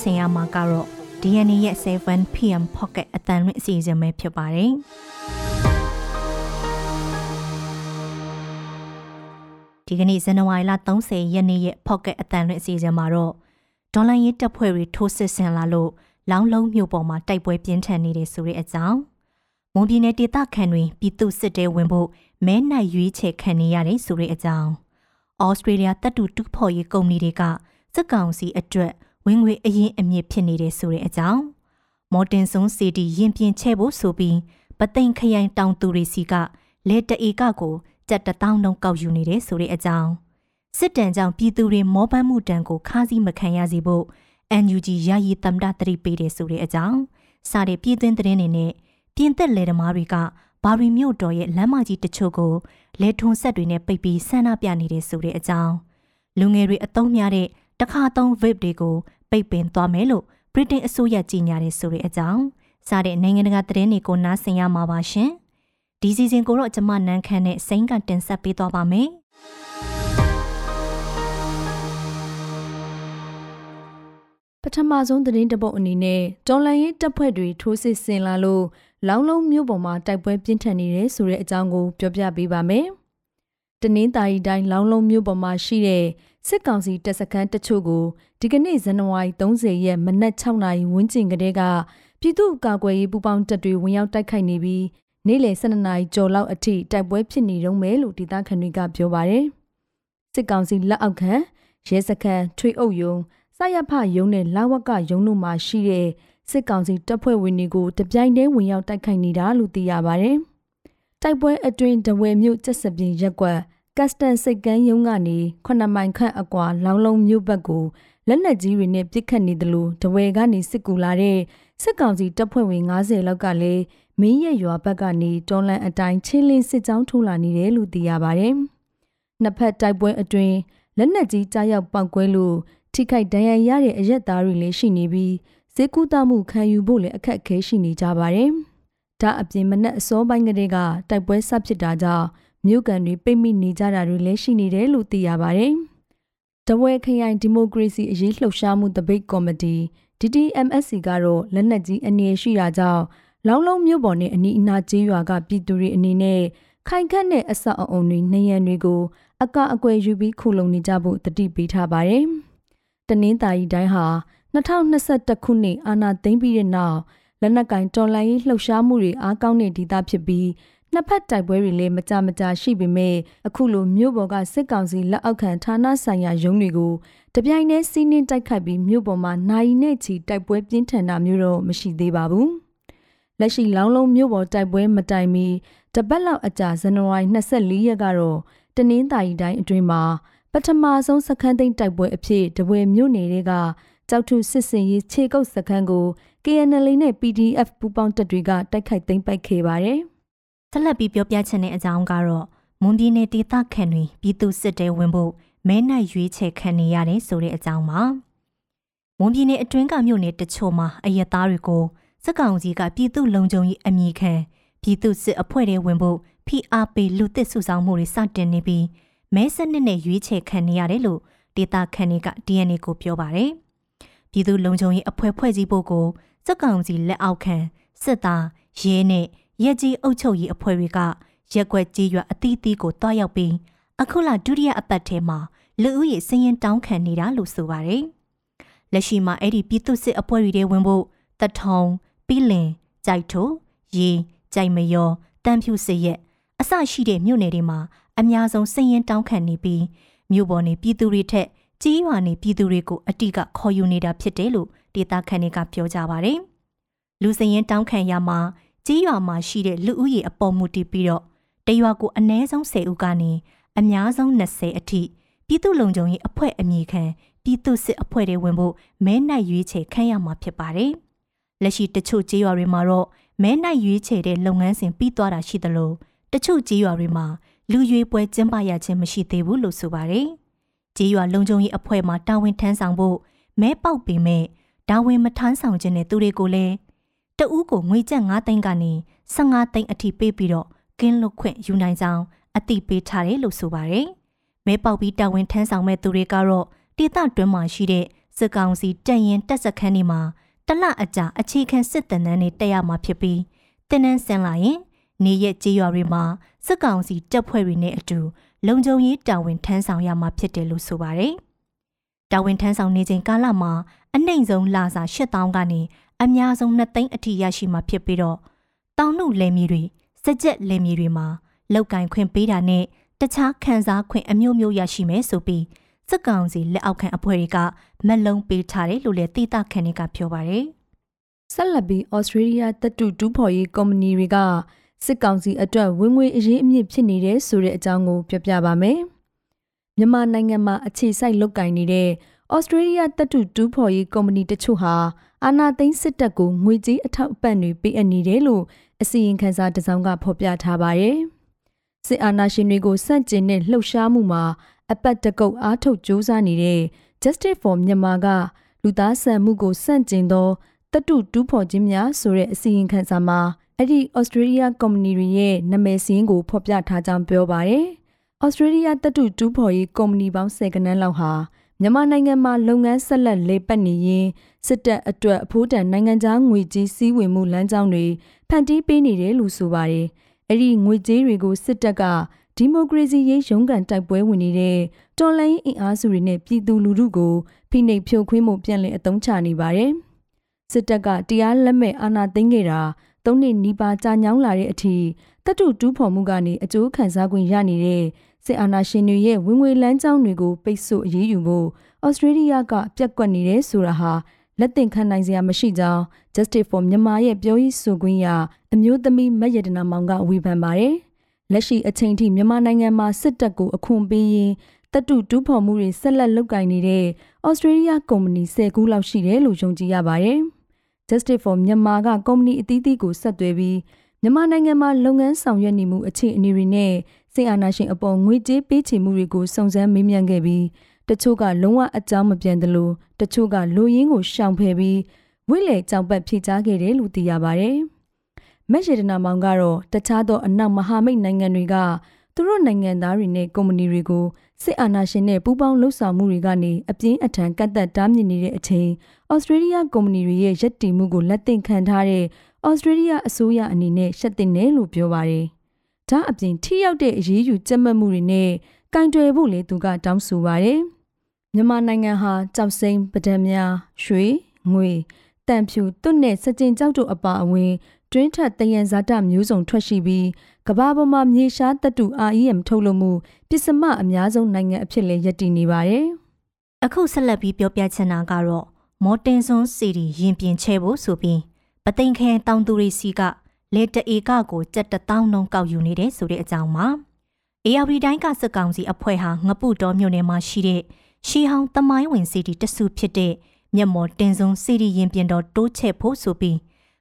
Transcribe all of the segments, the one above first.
ဆင်ရမှာကတော့ DNA ရဲ့ 7PM Pocket အတန်လွင့်အစီအစဉ်ပဲဖြစ်ပါတယ်ဒီကနေ့ဇန်နဝါရီလ30ရက်နေ့ရဲ့ Pocket အတန်လွင့်အစီအစဉ်မှာတော့ဒေါ်လာရေးတပ်ဖွဲ့တွေထိုးစစ်ဆင်လာလို့လောင်းလုံးမြို့ပေါ်မှာတိုက်ပွဲပြင်းထန်နေတဲ့ဆိုတဲ့အကြောင်းမွန်ပြည်နယ်ဒေသခံတွေပြည်သူစစ်တဲဝင်ဖို့မဲနိုင်ရွေးချယ်ခံနေရတယ်ဆိုတဲ့အကြောင်းဩစတြေးလျတပ်တူတူဖော်ရေးကုမ္ပဏီတွေကစစ်ကောင်စီအတွက် ဝင်ငွေအရင်အမြင့်ဖြစ်နေတဲ့ဆိုတဲ့အကြောင်းမော်တင်ဆွန်စီတီရင်ပြင်ချဲ့ဖို့ဆိုပြီးပသိမ်ခရိုင်တောင်သူတွေစီကလက်တအေကကိုကြက်တထောင်းလုံးကောက်ယူနေတဲ့ဆိုတဲ့အကြောင်းစစ်တမ်းကြောင့်ပြည်သူတွေမောပန်းမှုတံကိုခါးစည်းမခံရစေဖို့ NUG ယာယီတမ္ဒတရိပေးတယ်ဆိုတဲ့အကြောင်းစတဲ့ပြည်သွင်းသတင်းတွေနဲ့ပြင်သက်လယ်သမားတွေကဘာရီမြို့တော်ရဲ့လမ်းမကြီးတချို့ကိုလက်ထုံဆက်တွေနဲ့ပိတ်ပြီးဆန္ဒပြနေတဲ့ဆိုတဲ့အကြောင်းလူငယ်တွေအသုံးများတဲ့ တခါသုံး vape တွေကိုပိတ်ပင်သွားမယ်လို့ဗြိတိန်အစိုးရကြေညာတယ်ဆိုတဲ့အကြောင်းစတဲ့နိုင်ငံတကာသတင်းတွေကိုနားဆင်ရမှာပါရှင်ဒီစီစဉ်ကိုတော့ကျမနန်းခမ်းနဲ့စိန်ကတင်ဆက်ပေးသွားပါမယ်ပထမဆုံးသတင်းတပုတ်အနေနဲ့တော်လန်ရေးတပ်ဖွဲ့တွေထိုးစစ်ဆင်လာလို့လောင်းလုံးမြို့ပေါ်မှာတိုက်ပွဲပြင်းထန်နေတယ်ဆိုတဲ့အကြောင်းကိုပြောပြပေးပါမယ်။ တနင်္သာရီတိုင်းလောင်းလုံးမြို့ပေါ်မှာရှိတဲ့စစ်ကောင်စီတပ်စခန်းတချို့ကိုဒီကနေ့ဇန်နဝါရီ30ရက်မနက်6နာရီဝန်းကျင်ကတည်းကပြည်သူ့ကာကွယ်ရေးပူးပေါင်းတပ်တွေဝင်ရောက်တိုက်ခိုက်နေပြီးနေ့လယ်12နာရီကျော်လောက်အထိတိုက်ပွဲဖြစ်နေတုန်းပဲလို့ဒေသခံတွေကပြောပါတယ်။စစ်ကောင်စီလက်အောက်ခံရဲစခန်းထွေအုပ်ယုံစရဖယုံနဲ့လာဝကယုံတို့မှာရှိတဲ့စစ်ကောင်စီတပ်ဖွဲ့ဝင်တွေကိုတပြိုင်တည်းဝင်ရောက်တိုက်ခိုက်နေတာလို့သိရပါတယ်။ တိုက်ပွဲအတွင်းတဝဲမြို့ကျက်စပြင်းရက်ကွက်ကတ်စတန်စိတ်ကန်းယုံကနေ9မိုင်ခန့်အကွာလောင်းလုံးမြို့ဘက်ကိုလက်နက်ကြီးတွေနဲ့ပစ်ခတ်နေတယ်လို့တဝဲကနေစစ်ကူလာတဲ့စစ်ကောင်စီတပ်ဖွဲ့ဝင်90လောက်ကလည်းမင်းရဲ့ရွာဘက်ကနေတွန်းလန့်အတိုင်းချင်းလင်းစစ်ကြောင်းထိုးလာနေတယ်လို့သိရပါတယ်။နှစ်ဖက်တိုက်ပွဲအတွင်းလက်နက်ကြီးကြားရောက်ပောက်ကွဲလို့ထိခိုက်ဒဏ်ရာရတဲ့အရက်သားတွေလည်းရှိနေပြီးဈေးကူးတမှုခံယူဖို့လည်းအခက်အခဲရှိနေကြပါတယ်။ ဒါအပြင်မနက်အစောပိုင်းကတည်းကတိုက်ပွဲဆဖြစ်တာကြောင့်မြို့ကန်တွေပိတ်မိနေကြတာတွေလည်းရှိနေတယ်လို့သိရပါတယ်။တဝဲခရိုင်ဒီမိုကရေစီအရေးလှုပ်ရှားမှုတပိတ်ကော်မတီ DDMSC ကတော့လက်နက်ကြီးအနေရှိတာကြောင့်လောင်းလုံးမြို့ပေါ်နဲ့အနီးအနားကျေးရွာကပြည်သူတွေအနေနဲ့ခိုင်ခန့်တဲ့အဆောက်အအုံတွေနေရန်တွေကိုအကအကွယ်ယူပြီးခုလုံနေကြဖို့တတိပေးထားပါတယ်။တနင်္သာရီတိုင်းဟာ2021ခုနှစ်အာဏာသိမ်းပြီးတဲ့နောက် လက်နက်ကင်တော်လှန်ရေးလှုပ်ရှားမှုတွေအားကောင်းတဲ့ဒေသဖြစ်ပြီးနှစ်ဖက်တိုက်ပွဲတွေလည်းမကြမကြာရှိပေမဲ့အခုလိုမြို့ပေါ်ကစစ်ကောင်စီလက်အောက်ခံဌာနဆိုင်ရာရုံးတွေကိုတပြိုင်တည်းစီးနင်းတိုက်ခိုက်ပြီးမြို့ပေါ်မှာနိုင်နဲ့ချီတိုက်ပွဲပြင်းထန်တာမျိုးတော့မရှိသေးပါဘူး။လက်ရှိလောင်းလုံးမြို့ပေါ်တိုက်ပွဲမတိုင်မီတပတ်လောက်အကြာဇန်နဝါရီ24ရက်ကတော့တနင်္သာရီတိုင်းအတွင်းမှာပထမဆုံးစခန်းသိမ်းတိုက်ပွဲအဖြစ်တပွဲမြို့နယ်တွေကကြောက်ထုစစ်စင်ရေးခြေကုပ်စခန်းကို KNL နဲ့ PDF ပူးပေါင်းတပ်တွေကတိုက်ခိုက်သိမ်းပိုက်ခဲ့ပါတယ်။ဆက်လက်ပြီးပြောပြချင်တဲ့အကြောင်းကတော့မွန်ပြည်နယ်ဒေသခံတွေပြည်သူစစ်တဲဝင်ဖို့မဲနိုင်ရွေးချယ်ခံနေရတယ်ဆိုတဲ့အကြောင်းပါ။မွန်ပြည်နယ်အတွင်းကမြို့နယ်တချို့မှာအရက်သားတွေကိုစစ်ကောင်စီကပြည်သူလုံခြုံရေးအမိခံပြည်သူစစ်အဖွဲ့တွေဝင်ဖို့ဖိအားပေးလူသစ်စုဆောင်မှုတွေစတင်နေပြီးမဲစနစ်နဲ့ရွေးချယ်ခံနေရတယ်လို့ဒေတာခန်တွေက DNA ကိုပြောပါတယ်။ပြည်သူလုံခြုံရေးအဖွဲ့ဖွဲ့စည်းဖို့ကို စက်ကောင်စီလက်အောက်ခံစစ်သားရဲနဲ့ရဲကြီးအုပ်ချုပ်ရေးအဖွဲ့တွေကရက်ွက်ကြီးရွာအသီးသီးကိုတွားရောက်ပြီးအခုလဒုတိယအပတ်ထဲမှာလူဦးရေစည်ရင်တောင်းခံနေတာလို့ဆိုပါတယ်။လက်ရှိမှာအဲ့ဒီပြည်သူစစ်အဖွဲ့တွေဝင်ဖို့တထုံပြီးလင်ကြိုက်ထိုရေကြိုက်မယောတန်ဖြူစစ်ရက်အစရှိတဲ့မြို့နယ်တွေမှာအများဆုံးစည်ရင်တောင်းခံနေပြီးမြို့ပေါ်နေပြည်သူတွေထက်ကြီးရွာနေပြည်သူတွေကိုအတိကခေါ်ယူနေတာဖြစ်တယ်လို့ ဒေသခံတွေကပြောကြပါတယ်။လူစရင်တောင်းခံရမှာကြီးရွာမှာရှိတဲ့လူဦးရေအပေါ်မူတည်ပြီးတော့တရွာကိုအနည်းဆုံး10ဦးကနေအများဆုံး20အထိပြည်သူလုံခြုံရေးအဖွဲ့အမည်ခံပြည်သူစစ်အဖွဲ့တွေဝင်ဖို့မဲနိုင်ရွေးချယ်ခံရမှာဖြစ်ပါတယ်။လက်ရှိတချို့ကြေးရွာတွေမှာတော့မဲနိုင်ရွေးချယ်တဲ့လုပ်ငန်းစဉ်ပြီးသွားတာရှိသလိုတချို့ကြေးရွာတွေမှာလူရွေးပွဲကျင်းပရခြင်းမရှိသေးဘူးလို့ဆိုပါတယ်။ကြေးရွာလုံခြုံရေးအဖွဲ့မှတာဝန်ထမ်းဆောင်ဖို့မဲပေါက်ပေမဲ့ တာဝန်မထမ်းဆောင်ခြင်းတဲ့သူတွေကိုလည်းတဦးကိုငွေကျပ်9သိန်းကနေ15သိန်းအထိပေးပြီးတော့ကင်းလွတ်ခွင့်ယူနိုင်ကြောင်းအသိပေးထားတယ်လို့ဆိုပါတယ်။မဲပေါက်ပြီးတာဝန်ထမ်းဆောင်မဲ့သူတွေကတော့ဒေသတွင်းမှာရှိတဲ့စစ်ကောင်စီတပ်ရင်တပ်စခန်းတွေမှာတလအကြာအခြေခံစစ်တမ်းတန်းတွေတက်ရမှာဖြစ်ပြီးတင်းနှန်းဆင်းလာရင်နေရက်ကြေးရွာတွေမှာစစ်ကောင်စီတပ်ဖွဲ့တွေနဲ့အတူလုံခြုံရေးတာဝန်ထမ်းဆောင်ရမှာဖြစ်တယ်လို့ဆိုပါတယ်။ တာဝန်ထမ်းဆောင်နေချိန်ကာလမှာအနှိမ်ဆုံးလာစာ8000ကနေအများဆုံး2သိန်းအထိရရှိမှာဖြစ်ပြီးတော့တောင်နှုတ်လယ်မြေတွေစကြက်လယ်မြေတွေမှာလောက်ကင်ခွင့်ပေးတာနဲ့တခြားခံစားခွင့်အမျိုးမျိုးရရှိမယ်ဆိုပြီးစစ်ကောင်စီလက်အောက်ခံအဖွဲ့တွေကမက်လုံးပေးထားတယ်လို့လည်းသိတာခံတွေကပြောပါတယ်။ဆက်လက်ပြီးဩစတြေးလျတပ်တူတူဖော်ရေးကုမ္ပဏီတွေကစစ်ကောင်စီအတွက်ဝင်ငွေအရေးအမြင့်ဖြစ်နေတဲ့ဆိုတဲ့အကြောင်းကိုပြောပြပါမယ်။ မြန်မာနိုင်ငံမှာအခြေစိုက်လုပ်ကင်နေတဲ့ဩစတြေးလျတပ်တူတူဖော်ရေးကုမ္ပဏီတချို့ဟာအာဏာသိမ်းစစ်တပ်ကိုငွေကြေးအထောက်အပံ့တွေပေးအပ်နေတယ်လို့အစီရင်ခံစာတစ်စောင်ကဖော်ပြထားပါတယ်။စစ်အာဏာရှင်တွေကိုစန့်ကျင်တဲ့လှုပ်ရှားမှုမှာအပတ်တကုတ်အားထုတ်ကြိုးစားနေတဲ့ Justice for Myanmar ကလူသားဆန်မှုကိုစန့်ကျင်သောတတုတူးဖော်ခြင်းများဆိုတဲ့အစီရင်ခံစာမှာအဲ့ဒီ Australia ကုမ္ပဏီတွေရဲ့နာမည်စင်းကိုဖော်ပြထားကြောင်းပြောပါတယ်။ Australia တတုတူးဖော်ရေးကုမ္ပဏီပေါင်း10ကနန်းလောက်ဟာမြန်မာနိုင်ငံမှာလုပ်ငန်းဆက်လက်လေပတ်နေရင်စစ်တပ်အတွက်အဖိုးတန်နိုင်ငံခြားငွေကြေးစည်းဝေမှုလမ်းကြောင်းတွေဖန်တီးပေးနေတယ်လို့ဆိုပါတယ်။အဲ့ဒီငွေကြေးတွေကိုစစ်တပ်ကဒီမိုကရေစီရေးရုန်းကန်တိုက်ပွဲဝင်နေတဲ့တော်လှန်ရေးအင်အားစုတွေနဲ့ပြည်သူလူထုကိုဖိနှိပ်ဖြိုခွင်းမှုပြန်လည်အသုံးချနေပါတယ်။စစ်တပ်ကတရားလက်မဲ့အာဏာသိမ်းခဲ့တာသုံးနှစ်နီးပါးကြာညောင်းလာတဲ့အထိတတုတူးဖော်မှုကနေအကျိုးခံစား권ရနေတဲ့ စစ်အာဏာရှင်တွေရဲ့ဝင်ငွေလမ်းကြောင်းတွေကိုပိတ်ဆို့အရေးယူဖို့ဩစတြေးလျကပြက်ကွက်နေတယ်ဆိုတာဟာလက်သင့်ခံနိုင်စရာမရှိကြောင်း Justice for Myanmar ရဲ့ပြောရေးဆိုခွင့်ရအမျိုးသမီးမက်ရတနာမောင်ကဝေဖန်ပါတယ်။လက်ရှိအချိန်ထိမြန်မာနိုင်ငံမှာစစ်တပ်ကိုအခွန်ပေးရင်တတုတူးဖော်မှုတွေဆက်လက်လုပ်ကိုင်နေတဲ့ဩစတြေးလျကုမ္ပဏီ10ခုလောက်ရှိတယ်လို့ယုံကြည်ရပါတယ်။ Justice for Myanmar ကကုမ္ပဏီအသီးသီးကိုဆက်သွယ်ပြီးမြန်မာနိုင်ငံမှာလုပ်ငန်းဆောင်ရွက်နေမှုအခြေအနေတွေနဲ့ စစ်အာဏာရှင်အပေါ်ငွေကြေးပေးချေမှုတွေကိုစုံစမ်းမေးမြန်းခဲ့ပြီးတချို့ကလုံးဝအကြောင်းမပြန်သလိုတချို့ကလူရင်းကိုရှောင်ဖယ်ပြီးဝိလေကြောင်ပတ်ဖြေချခဲ့တယ်လို့သိရပါတယ်။မက်ရှေဒနာမောင်ကတော့တခြားသောအနောက်မဟာမိတ်နိုင်ငံတွေကသူတို့နိုင်ငံသားတွေနဲ့ကုမ္ပဏီတွေကိုစစ်အာဏာရှင်နဲ့ပူးပေါင်းလှုပ်ဆောင်မှုတွေကနေအပြင်းအထန်ကန့်သက်တားမြစ်နေတဲ့အချိန်ဩစတြေးလျကုမ္ပဏီတွေရဲ့ရည်တည်မှုကိုလက်သင့်ခံထားတဲ့ဩစတြေးလျအစိုးရအနေနဲ့ရှက်တင်တယ်လို့ပြောပါတယ်။ ဒါအပြင်ထိရောက်တဲ့အရေးယူကြက်မှတ်မှုတွေနဲ့ကင်တွယ်ဖို့လေသူကတောင်းဆိုပါတယ်။မြန်မာနိုင်ငံဟာကြောက်စိမ့်ပဒံများရွှေငွေတန်ဖြူတွတ်နဲ့စကြင်ကြောက်တို့အပါအဝင်တွင်းထက်တယံဇာတမျိုးစုံထွက်ရှိပြီးကဘာပေါ်မှာမြေရှားတတု REM ထုတ်လုပ်မှုပစ္စမအများဆုံးနိုင်ငံအဖြစ်လည်းရည်တည်နေပါတယ်။အခုဆက်လက်ပြီးပြောပြချင်တာကတော့မော်တင်ဆွန်စီရီရင်ပြင်ချဲဖို့ဆိုပြီးပသိမ်ခဲတောင်သူရီစီက လေတအေကကိုကြက်တထောင်းလုံးကောက်ယူနေတဲ့ဆိုတဲ့အကြောင်းပါ။ ARD တိုင်းကစက်ကောင်စီအဖွဲ့ဟာငပုတော်မြို့နယ်မှာရှိတဲ့ရှီဟောင်းတမိုင်းဝင်စီတီတဆူဖြစ်တဲ့မျက်မော်တင်ဆုံးစီရီရင်ပြင်တော်တိုးချဲ့ဖို့ဆိုပြီး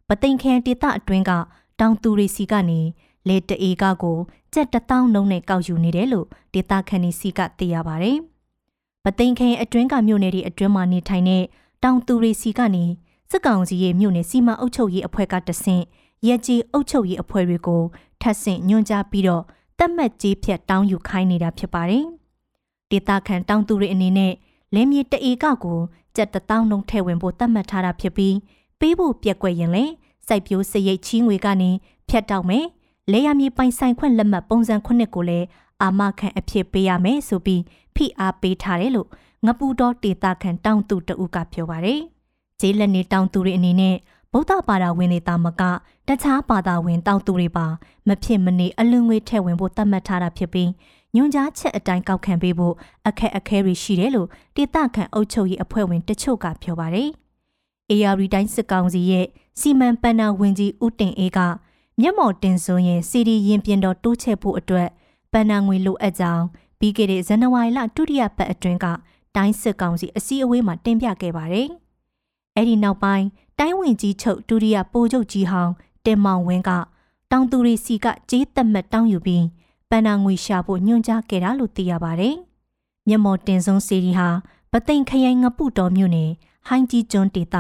ပသိမ်ခဲဒေသအတွင်းကတောင်သူရီစီကနေလေတအေကကိုကြက်တထောင်းလုံးနဲ့ကောက်ယူနေတယ်လို့ဒေသခံတွေစီကသိရပါဗျ။ပသိမ်ခဲအတွင်းကမြို့နယ်တွေအတွင်းမှာနေထိုင်တဲ့တောင်သူရီစီကနေစစ်ကောင်စီရဲ့မြို့နယ်စီမံအုပ်ချုပ်ရေးအဖွဲ့ကတဆင့် ရက်ကြီးအုပ်ချုပ်ရေးအဖွဲ့တွေကိုထပ်ဆင့်ညွှန်ကြားပြီးတော့တတ်မှတ်ကြီးဖြတ်တောင်းယူခိုင်းနေတာဖြစ်ပါတယ်။ဒေတာခန်တောင်သူတွေအနေနဲ့လင်းမြေတအေကကိုကြက်တထောင်းလုံးထည့်ဝင်ဖို့တတ်မှတ်ထားတာဖြစ်ပြီးပေးဖို့ပြက်ကွက်ရင်လည်းစိုက်ပျိုးစရိတ်ချီးငွေကနေဖြတ်တောက်မယ်။လေယာမြေပိုင်ဆိုင်ခွင့်လက်မှတ်ပုံစံခုနှစ်ကိုလည်းအာမခံအဖြစ်ပေးရမယ်ဆိုပြီးဖိအားပေးထားတယ်လို့ငပူတော်ဒေတာခန်တောင်သူတဦးကပြောပါတယ်။ဂျေးလက်နေတောင်သူတွေအနေနဲ့ ဗုဒ္ဓဘာသာဝင်တွေတာမကတခြားဘာသာဝင်တောင်သူတွေပါမဖြစ်မနေအလွန်ငွေထည့်ဝင်ဖို့သတ်မှတ်ထားတာဖြစ်ပြီးညွန်ကြားချက်အတိုင်းကောက်ခံပေးဖို့အခက်အခဲတွေရှိတယ်လို့ဒေသခံအုပ်ချုပ်ရေးအဖွဲ့ဝင်တချို့ကပြောပါတယ်။ AR တိုင်းစစ်ကောင်စီရဲ့စီမံပန်းနာဝင်ကြီးဦးတင်အေးကမျက်မှော်တင်စွန်းရဲ့စီဒီရင်ပြင်တော်တိုးချဲ့ဖို့အတွက်ပန်းနာငွေလိုအပ်ကြောင်းပြီးခဲ့တဲ့ဇန်နဝါရီလဒုတိယပတ်အတွင်းကတိုင်းစစ်ကောင်စီအစည်းအဝေးမှာတင်ပြခဲ့ပါတယ်။အဲ့ဒီနောက်ပိုင်း တိုင်းဝင်ကြီးချုပ်ဒုတိယပိုးချုပ်ကြီးဟောင်းတင်မောင်ဝင်းကတောင်သူရီစီကကြေးသက်မှတ်တောင်းယူပြီးပန်နာငွေရှာဖို့ညွှန်ကြားခဲ့တာလို့သိရပါတယ်။မျက်မော်တင်ဆုံးစီရီဟာပသိမ်ခရိုင်ငပုတော်မြို့နယ်ဟိုင်းကြီးကျွန်းဒေသ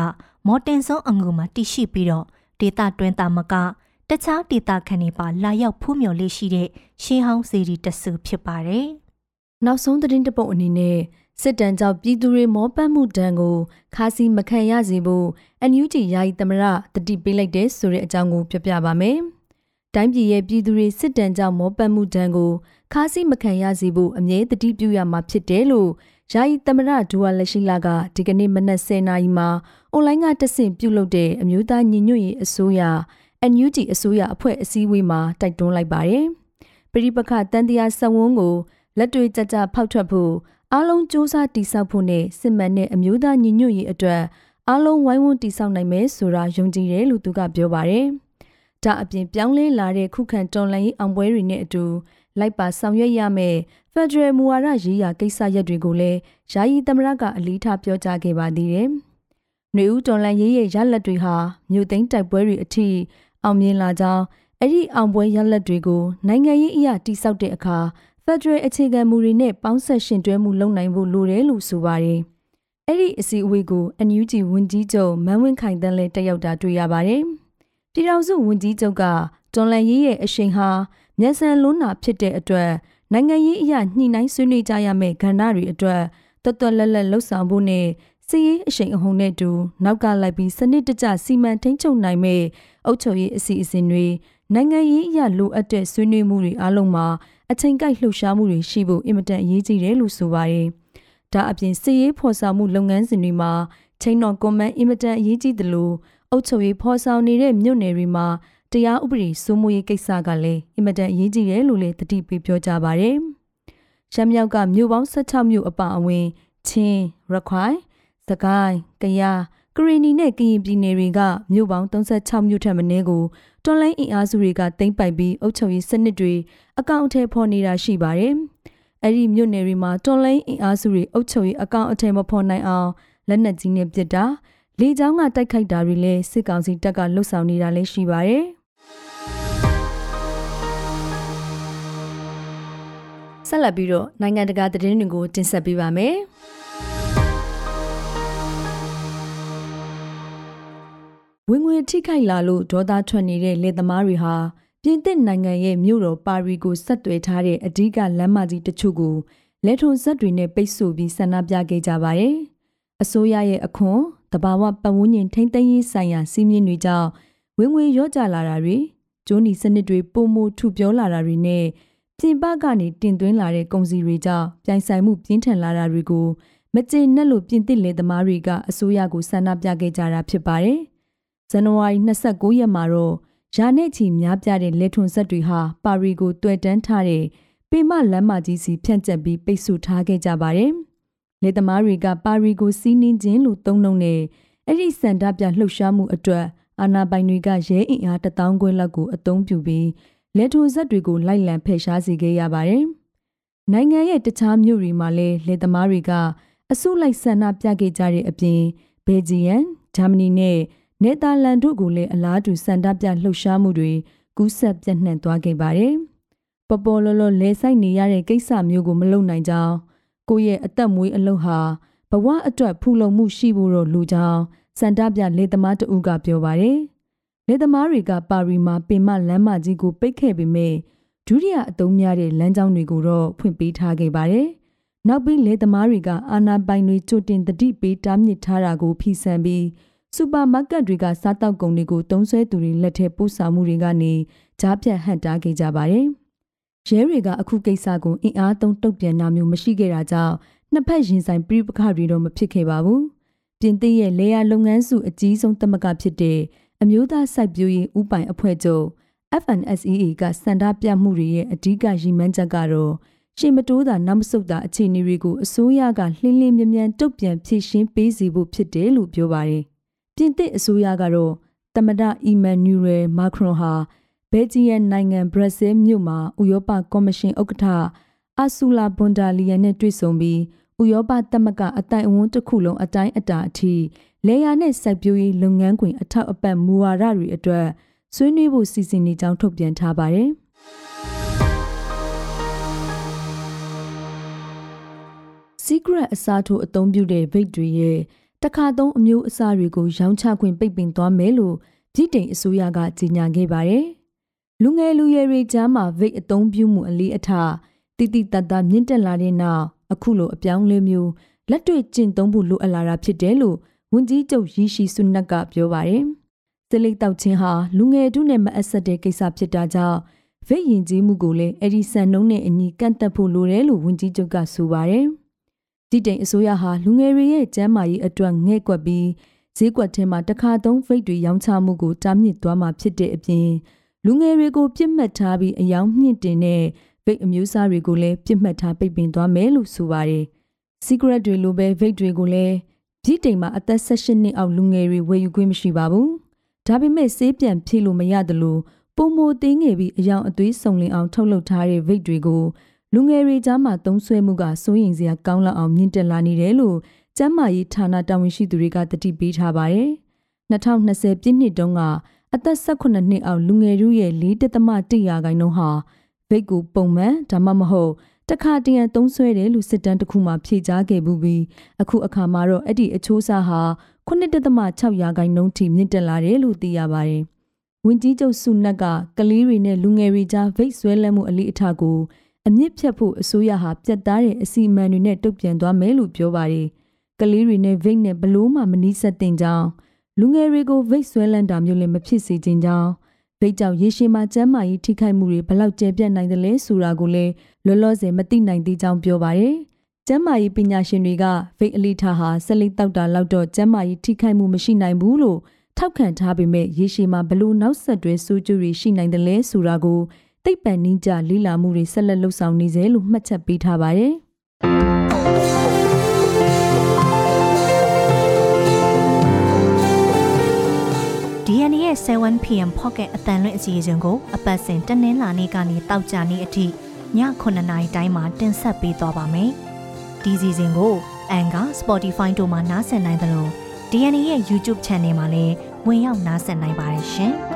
မော်တင်ဆုံးအငူမှာတည်ရှိပြီးတော့ဒေသတွင်းသားမကတခြားဒေသခံတွေပါလာရောက်ဖူးမြော်လေးရှိတဲ့ရှင်းဟောင်းစီရီတဆူဖြစ်ပါတယ်။နောက်ဆုံးသတင်းတပုတ်အနေနဲ့ စစ်တမ်းကြောင့်ပြည်သူတွေမောပတ်မှုဒဏ်ကိုခါစီမခံရစေဖို့ NUG ယာယီသမရတတိပေးလိုက်တဲ့ဆိုတဲ့အကြောင်းကိုပြောပြပါမယ်။တိုင်းပြည်ရဲ့ပြည်သူတွေစစ်တမ်းကြောင့်မောပတ်မှုဒဏ်ကိုခါစီမခံရစေဖို့အမြဲတတိပြုရမှာဖြစ်တယ်လို့ယာယီသမရဒူဝါလက်ရှိလာကဒီကနေ့မနက်10:00နာရီမှာအွန်လိုင်းကတဆင့်ပြုလုပ်တဲ့အမျိုးသားညီညွတ်ရေးအစိုးရ NUG အစိုးရအဖွဲ့အစည်းအဝေးမှာတိုက်တွန်းလိုက်ပါတယ်။ပြည်ပခတန်တရားစဝန်းကိုလက်တွေကြကြဖောက်ထွက်ဖို့ အားလုံးစ조사တိဆောက်ဖို့နဲ့စစ်မှန်တဲ့အမျိုးသားညီညွတ်ရေးအတွက်အားလုံးဝိုင်းဝန်းတိဆောက်နိုင်မယ်ဆိုတာယုံကြည်တယ်လို့သူကပြောပါတယ်။ဒါအပြင်ပြောင်းလဲလာတဲ့ခုခံတော်လှန်ရေးအောင်ပွဲတွေနဲ့အတူလိုက်ပါဆောင်ရွက်ရမယ်ဖက်ဒရယ်မူဝါဒရေးရာကိစ္စရပ်တွေကိုလည်းယာယီသမရကအလေးထားပြောကြားခဲ့ပါသေးတယ်။နှွေဦးတော်လှန်ရေးရဲ့ရလက်တွေဟာမြို့သိမ်းတိုက်ပွဲတွေအထိအောင်မြင်လာကြောင်းအဲ့ဒီအောင်ပွဲရလက်တွေကိုနိုင်ငံရေးအရာတိစောက်တဲ့အခါ ဖက်ဒရယ်အခြေခံမူတွေနဲ့ပေါင်းဆက်ရှင်တွဲမှုလုပ်နိုင်ဖို့လိုတယ်လို့ဆိုပါတယ်။အဲ့ဒီအစည်းအဝေးကို NUG ဝန်ကြီးချုပ်မန်းဝင်းခိုင်တန်းလည်းတက်ရောက်တာတွေ့ရပါတယ်။ပြည်ထောင်စုဝန်ကြီးချုပ်ကတွန်လန်ရေးရဲ့အရှိန်ဟာမျက်စံလွန်းနာဖြစ်တဲ့အတွက်နိုင်ငံရေးအရာညှိနှိုင်းဆွေးနွေးကြရမယ့်ကဏ္ဍတွေအတွက်တွတ်တွတ်လက်လက်လှုပ်ဆောင်ဖို့နဲ့စီးရေးအရှိန်အဟုန်နဲ့တူနောက်ကလိုက်ပြီးစနစ်တကျစီမံထိန်းချုပ်နိုင်မယ့်အုပ်ချုပ်ရေးအစီအစဉ်တွေနိုင်ငံရေးအရာလိုအပ်တဲ့ဆွေးနွေးမှုတွေအားလုံးမှာ အချိန်ကိုက်လှုပ်ရှားမှုတွေရှိဖို့အင်မတန်အရေးကြီးတယ်လို့ဆိုပါတယ်။ဒါအပြင်စီးရေးဖော်ဆောင်မှုလုပ်ငန်းစဉ်တွေမှာချိန်တော်ကွန်မန်အင်မတန်အရေးကြီးတယ်လို့အုပ်ချုပ်ရေးဖော်ဆောင်နေတဲ့မြို့နယ်တွေမှာတရားဥပဒေစိုးမိုးရေးကိစ္စကလည်းအင်မတန်အရေးကြီးတယ်လို့လည်းတတိပေးပြောကြပါတယ်။ရှမ်းမြောက်ကမြို့ပေါင်း16မြို့အပါအဝင်ချင်းရခိုင်စကိုင်းကယားကရီနီနဲ့ကရင်ပြည်နယ်တွေကမြို့ပေါင်း36မြို့ထက်မနည်းကို တွန်လိုင်းအင်အားစုတွေကတင်ပိုက်ပြီးအုပ်ချုပ်ရေးစနစ်တွေအကောင့်အထည်ဖော်နေတာရှိပါတယ်။အဲ့ဒီမြို့နယ်တွေမှာတွန်လိုင်းအင်အားစုတွေအုပ်ချုပ်ရေးအကောင့်အထည်မဖော်နိုင်အောင်လက်နက်ကြီးနဲ့ပစ်တာလေကြောင်းကတိုက်ခိုက်တာတွေလည်းစစ်ကောင်စီတပ်ကလှုပ်ဆောင်နေတာလည်းရှိပါတယ်။ဆက်လက်ပြီးတော့နိုင်ငံတကာသတင်းတွေကိုတင်ဆက်ပေးပါမယ်။ ဝင်ငွေထိခိုက်လာလို့ဒေါသထွက်နေတဲ့လယ်သမားတွေဟာပြင်သစ်နိုင်ငံရဲ့မြို့တော်ပါရီကိုဆက်သွယ်ထားတဲ့အဓိကလမ်းမကြီးတချို့ကိုလက်ထုံဆက်တွေနဲ့ပိတ်ဆို့ပြီးဆန္ဒပြခဲ့ကြပါတယ်။အစိုးရရဲ့အခွန်တဘာဝပတ်ဝန်းကျင်ထိမ့်သိမ်းရေးဆိုင်ရာစီးမြင်တွေကြောင့်ဝင်ငွေရော့ကျလာတာတွေကျိုးနီစနစ်တွေပုံမှုထုပြောလာတာတွေနဲ့ပြင်ပကနေတင်သွင်းလာတဲ့ကုန်စည်တွေကြောင့်ပြိုင်ဆိုင်မှုပြင်းထန်လာတာတွေကိုမကျေနပ်လို့ပြင်သစ်လေသမားတွေကအစိုးရကိုဆန္ဒပြခဲ့ကြတာဖြစ်ပါတယ်။ ဇန်နဝါရီ29ရက်မှာတော့ရာနဲ့ချီများပြတဲ့လက်ထွန်ဆက်တွေဟာပါရီကိုတွေ့တန်းထားတဲ့ပေမလမ်းမကြီးစီဖြန့်ကျက်ပြီးပိတ်ဆို့ထားခဲ့ကြပါတယ်။လေသမားတွေကပါရီကိုစီးနှင်းခြင်းလို့သုံးနှုန်းတဲ့အဲ့ဒီစန္ဒပြလှုပ်ရှားမှုအတွက်အာနာပိုင်တွေကရဲအင်အားတထောင်ခွဲလောက်ကိုအသုံးပြုပြီးလက်ထုံဆက်တွေကိုလိုက်လံဖယ်ရှားစေခဲ့ရပါတယ်။နိုင်ငံရဲ့တခြားမြို့တွေမှာလည်းလက်သမားတွေကအစုလိုက်ဆန္ဒပြခဲ့ကြတဲ့အပြင်ဘယ်ဂျီယန်၊ဂျာမနီနဲ့ နယ်သာလန်တို့ကိုလည်းအလားတူဆန္ဒပြလှုပ်ရှားမှုတွေကူးဆက်ပြန့်နှံ့သွားခဲ့ပါတယ်။ပပေါ်လောလောလဲဆိုင်နေရတဲ့ကိစ္စမျိုးကိုမလုပ်နိုင်ကြောင်းကိုယ့်ရဲ့အသက်မွေးအလုပ်ဟာဘဝအတွက်ဖူလုံမှုရှိဖို့တော့လူကြောင်းစန္ဒပြလေသမားတဦးကပြောပါတယ်။လေသမားတွေကပါရီမှာပင်မလမ်းမကြီးကိုပိတ်ခဲ့ပေမဲ့ဒုတိယအသုံးများတဲ့လမ်းကြောင်းတွေကိုတော့ဖွင့်ပေးထားခဲ့ပါတယ်။နောက်ပြီးလေသမားတွေကအာနာပိုင်တွေကြိုတင်တတိပေးတားမြစ်ထားတာကိုဖီဆန်ပြီး စူပါမားကတ်တွေကစားတောက်ကုန်တွေကိုတုံးဆွဲသူတွေလက်ထက်ပို့ဆောင်မှုတွေကနေကြားပြတ်ဟန့်တားခဲ့ကြပါတယ်။ရဲတွေကအခုကိစ္စကိုအင်အားသုံးတုံ့ပြန်တာမျိုးမရှိခဲ့တာကြောင့်နှစ်ဖက်ရင်ဆိုင်ပြိပခတွေတော့မဖြစ်ခဲ့ပါဘူး။ပြင်သစ်ရဲ့လေယာလုပ်ငန်းစုအကြီးဆုံးသမဂ္ဂဖြစ်တဲ့အမျိုးသားစိုက်ပျိုးရေးဥပိုင်အဖွဲ့ချုပ် FNSEA ကစန္ဒပြမှုတွေရဲ့အဓိကရည်မှန်းချက်ကတော့ရှင်မတိုးတာနောက်မဆုတ်တာအခြေအနေတွေကိုအစိုးရကလှင်းလင်းမြန်မြန်တုတ်ပြန်ဖြေရှင်းပေးစီဖို့ဖြစ်တယ်လို့ပြောပါတယ်။ ပြင်သစ်အစိုးရကတော့တမဒအီမန်နျူရယ်မာခရွန်ဟာဘယ်ဂျီယန်နိုင်ငံဘရက်ဆဲမြို့မှာဥရောပကော်မရှင်ဥက္ကဋ္ဌအာဆူလာဘွန်ဒါလီယန်နဲ့တွေ့ဆုံပြီးဥရောပသမဂ္ဂအတိုင်အဝန်းတစ်ခုလုံးအတိုင်းအတာအထိလေယာနဲ့စိုက်ပျိုးရေးလုပ်ငန်းခွင်အထောက်အပံ့မူဝါဒတွေအတွက်ဆွေးနွေးဖို့စီစဉ်နေကြောင်းထုတ်ပြန်ထားပါတယ်။စီဂရက်အစားထိုးအသုံးပြုတဲ့ဗိတ်တွေရဲ့ တခါသုံးအမျိုးအစားတွေကို ရောင်းချခွင့်ပိတ်ပင်သွားမယ်လို့ပြည်တိန်အစိုးရကကြေညာခဲ့ပါတယ်။လူငယ်လူရွယ်တွေကြားမှာဗိတ်အသုံးပြုမှုအလေးအထားတိတိတတ်တာမြင့်တက်လာတဲ့နောက်အခုလိုအပြောင်းလဲမျိုးလက်တွေ့ကျင့်သုံးဖို့လိုအပ်လာတာဖြစ်တယ်လို့ဝန်ကြီးချုပ်ရီရှီဆုနက်ကပြောပါတယ်။စလိတ်တောက်ချင်းဟာလူငယ်တို့နဲ့မအပ်ဆက်တဲ့ကိစ္စဖြစ်တာကြောင့်ဗိတ်ရင်ကြီးမှုကိုလည်းအဒီဆန်နှုံးနဲ့အညီကန့်သက်ဖို့လိုတယ်လို့ဝန်ကြီးချုပ်ကဆိုပါတယ်။ ဒီတိမ်အစိုးရဟာလူငယ်တွေရဲ့ကျန်းမာရေးအတွက်ငဲ့ကွက်ပြီးဈေးကွက်ထဲမှာတစ်ခါသုံးဖိတ်တွေရောင်းချမှုကိုတားမြစ်သွားမှာဖြစ်တဲ့အပြင်လူငယ်တွေကိုပြစ်မှတ်ထားပြီးအယောင်မြင့်တင်တဲ့ဗိတ်အမျိုးအစားတွေကိုလည်းပြစ်မှတ်ထားပိတ်ပင်သွားမယ်လို့ဆိုပါတယ်။ secret တွေလိုပဲဗိတ်တွေကိုလည်းပြည်တိမ်မှာအသက်16နှစ်အောက်လူငယ်တွေဝယ်ယူခွင့်မရှိပါဘူး။ဒါပေမဲ့ဆေးပြန်ဖြည့်လို့မရတယ်လို့ပုံမိုသေးငယ်ပြီးအယောင်အသွေးစုံလင်အောင်ထုတ်လုပ်ထားတဲ့ဗိတ်တွေကို လူငယ်တွေကြားမှာသုံးဆွဲမှုကစိုးရိမ်စရာကောင်းလောက်အောင်မြင့်တက်လာနေတယ်လို့ကျန်းမာရေးဌာနတာဝန်ရှိသူတွေကတတိပေးထားပါတယ်။2020ပြည့်နှစ်တုန်းကအသက်18နှစ်အောက်လူငယ်တို့ရဲ့4.1ရာခိုင်နှုန်းဟာဗိတ်ကိုပုံမှန်ဒါမှမဟုတ်တခါတရံသုံးဆွဲတယ်လို့စစ်တမ်းတစ်ခုမှဖြေကြားခဲ့ဘူးပြီးအခုအခါမှာတော့အဲ့ဒီအချိုးစားဟာ9.6ရာခိုင်နှုန်းထိမြင့်တက်လာတယ်လို့သိရပါတယ်။ဝင်းကြီးချုပ်စုနက်ကကလေးတွေနဲ့လူငယ်တွေကြားဗိတ်ဆွဲလန်းမှုအလေးအထားကို အမြင့်ဖြတ်ဖို့အစိုးရဟာပြတ်သားတဲ့အစီအမံတွေနဲ့တုံ့ပြန်သွားမယ်လို့ပြောပါတယ်။ကလေးတွေနဲ့ဗိတ်နဲ့ဘလို့မှမနီးစပ်တင်ကြောင်းလူငယ်တွေကိုဗိတ်ဆွဲလန်းတာမျိုးလည်းမဖြစ်စေချင်ကြောင်းဗိတ်ကြောင့်ရေရှည်မှာကျန်းမာရေးထိခိုက်မှုတွေဘလောက်ကျယ်ပြန့်နိုင်တယ်လဲဆိုတာကိုလည်းလောလောဆယ်မသိနိုင်သေးကြောင်းပြောပါတယ်။ကျန်းမာရေးပညာရှင်တွေကဗိတ်အလီထာဟာဆက်လက်တောက်တာလောက်တော့ကျန်းမာရေးထိခိုက်မှုမရှိနိုင်ဘူးလို့ထောက်ခံထားပေမဲ့ရေရှည်မှာဘလို့နောက်ဆက်တွဲဆိုးကျိုးတွေရှိနိုင်တယ်လဲဆိုတာကို သိပ္ပံနည်းကျလေ့လာမှုတွေဆက်လက်လှုပ်ဆောင်နေစေလို့မှတ်ချက်ပေးထားပါတယ်။ DNA ရဲ့ 7pm pocket အတန်လွင့်အစီအစဉ်ကိုအပတ်စဉ်တနင်္လာနေ့ကနေတောက်ကြနေ့အထိည9:00နာရီတိုင်းမှာတင်ဆက်ပေးသွားပါမယ်။ဒီစီစဉ်ကို Anchor, Spotify တို့မှာနားဆင်နိုင်သလို DNA ရဲ့ YouTube Channel မှာလည်းဝင်ရောက်နားဆင်နိုင်ပါတယ်ရှင်။